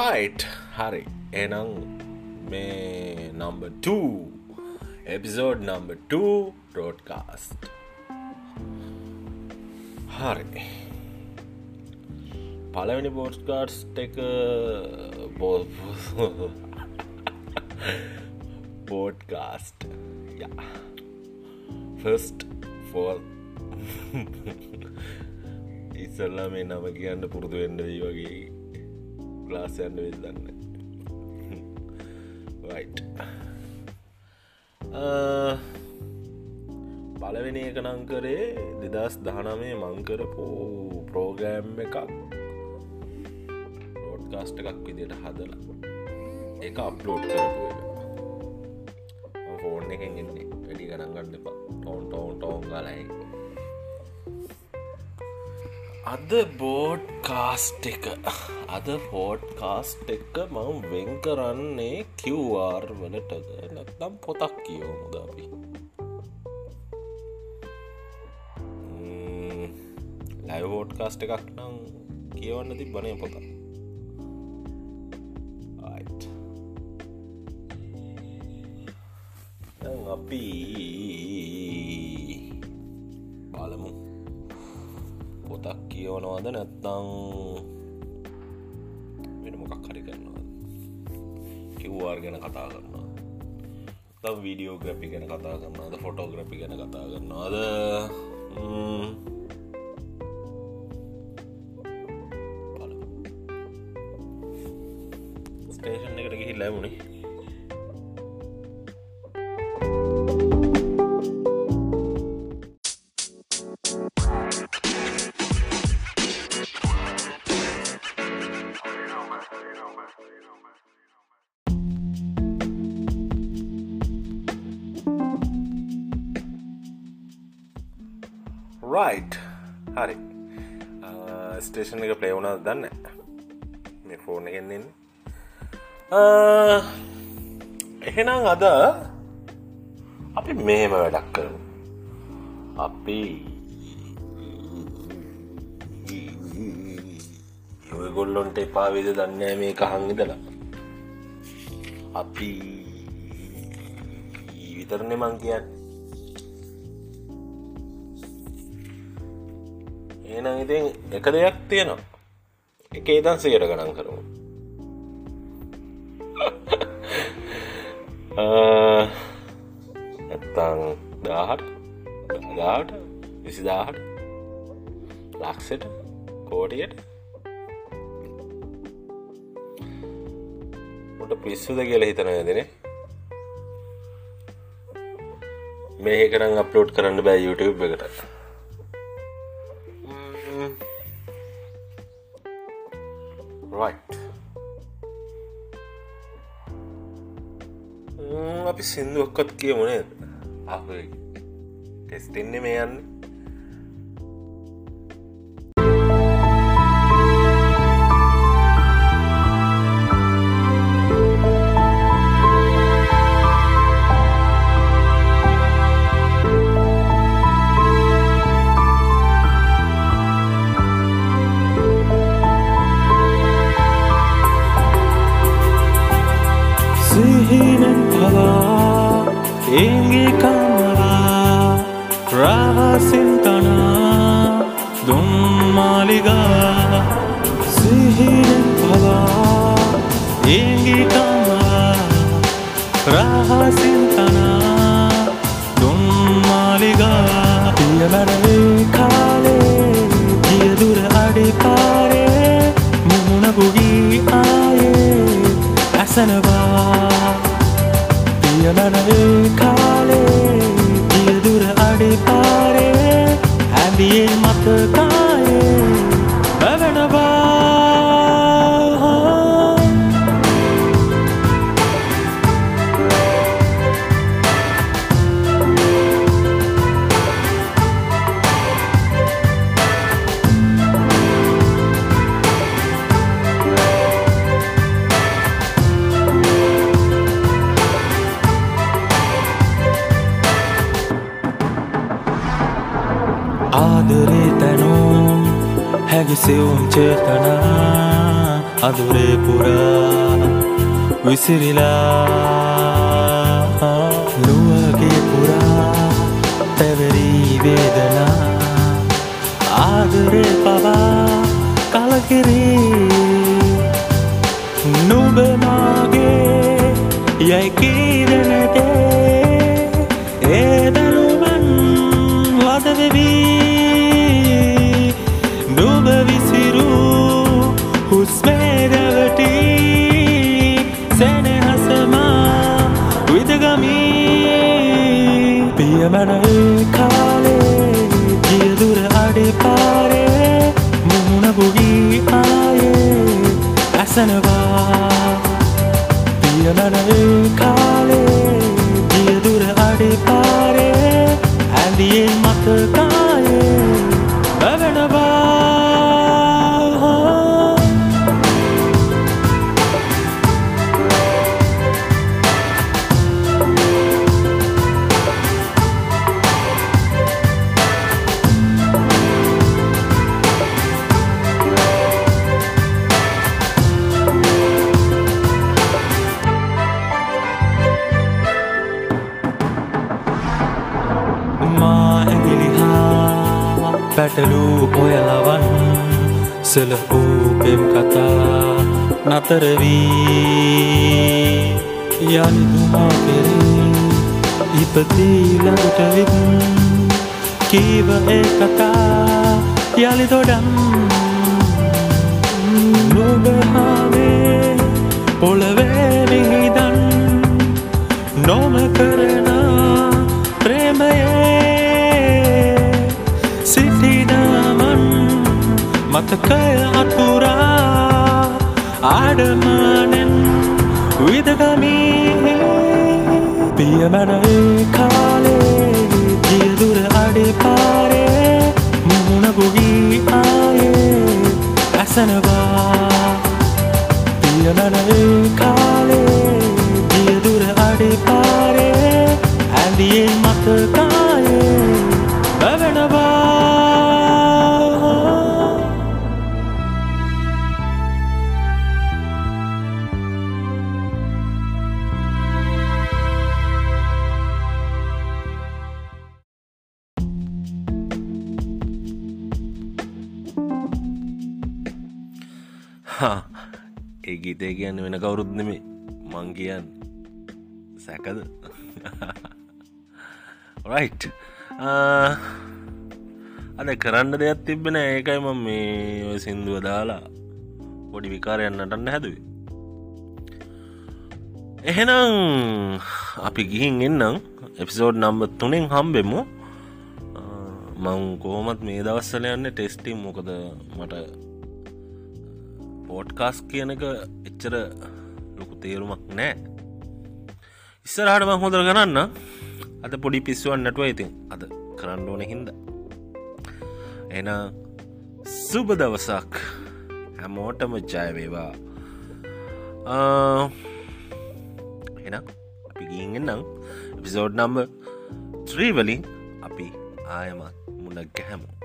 Right හරි. එනම් මේ නම්බ එපිසෝඩ් නම්බ රෝඩ්කාස්ට හරි. පලවෙනි පෝස්්කාර්ට්ස් එක බෝ පෝඩ්කාස්ට් ෆස්ට ෆෝල් ඉස්සල්ලා මේ නම කියන්න පුරුදු වෙන්න වී වගේ ලාසයන්න වෙදන්න පලවෙනි එක නංකරේ දෙදස් දහනමේ මංකරපු ප්‍රෝගෑම් එකක්. රෝඩ්කාස්ට එකක් විදියට හදලා. එක අප්ලෝඩ් කරපු ෆෝන් එකෙන් ඉන්නේ වැඩි ගණන් ගන්න එපා. ටෝන් ටෝන් ටෝන් ගලයි අද බෝඩ් කාස්ට් එක. අද ෆෝඩ් කාස්ට් එක මම වෙන් කරන්නේ කිව්වාර් වලටද? නැත්නම් පොතක් කියවමුද අපි? ලයිවෝඩ් කාස්ට් එකක් නම් කියවන්න ති බනය පොත අපි පොතක් කියවනවාද නැත්තං වෙන මොකක් හරි කරනවා කිව්වාර් ගැන කතා කරනවා තම් වීඩියෝ ග්‍රපි ගැන කතා කරන්නද ෆොටෝග්‍රපි ගැන කතා කරනවාද? ස්ටේෂන් එකට ගිහි ලැබුණේ රයිට් හරි. ස්ටේෂන් එක ප්ලේවුණ දන්න මේ ෆෝන් එකෙන්න්න එහෙනම් අද අපි මේම වැඩක් කරමු. අපි ඔයගොල්ලොන්ට එපාවිද දන්න මේ කහංගිදලා අපි විතරණ මං කියන්න. එනම් ඉතින් එක දෙයක් තියෙනවා. එක ඒතන් සයට ගණන් කරමු. ඇත්තං දාහට දාට විසිදාහට ලක්සට කෝටියට. ට පිස්සුද කියල හිතන ඇදනේ මේකරම් අප්ලෝඩ් කරන්න බෑ YouTube එකට right. අපි සිින්දුවක්කොත් කියමුණේ අහ ටෙස්ටෙන්නේ මේ යන්නේ ඒගේ කමරා රහසින්තනා දුම්මාලිගා සිහිනෙන් පවා. ඒගේ කමරා රහසින්තනා දුම්මාලිගා පියලරේ කාලේ දියදුර අඩිපාරේ මුහුණපුගී ආයේ ඇසනවා. පියලරේ කාලේ ආදරේ තැනුම් හැගිසෙවුම් චේතනා අදුරේ පුරා විසිරිලා නුවගේ පුරා පැවරී වේදනා. ආදරේ පවා කලකිරී නුබමාගේ යැකීරනටේ ඇසනවා පියමනල් කාලේ පැටලූ ඔයලවන් සල වූ පෙම් කතා නතරවී යනිදුමා කෙරේ ඉපදීලටවිත් කීව ඒ කතා යළි දොඩම් නොබහාවේ පොළවේ විහිදන් නොම කරන ප්‍රේමයේ මතකය අතුරා ආඩමානෙන් විදගමී. පියමනල් කාලේ ජියදුර අඩි ඒ ගීතය කියන්න වෙන කවුරුත් නෙමේ මං කියන්න. සැකද? රයි් අද කරන්න දෙයක් තිබෙන ඒකයි මම මේ ඔය සින්දුව දාලා පොඩි විකාරයන්නටන්න හැදුවේ. එහෙනම් අපි ගිහින් එන්නම්. එපිසෝඩ් නම්බ තුනෙන් හම්බෙමු. මං කෝමත් මේ දවස්සල යන්න ටෙස්ටිම් මොකද මට පෝට්කාස් කියනක එච්චර ලොකු තේරුමක් නෑ. ඉස්සරහට මං හොඳර කරන්න අද පොඩි පිස්සුවන් නැටුව ඉතින් අද කරන්න ඕන හින්ද. එන සුබ දවසක්. හැමෝටම ජයවේවා එන අපි ගීගෙන්න්නම් එපිසෝඩ් නම්බ ත්‍රීවලින් අපි ආයමත් මුණක් ගැහැමු.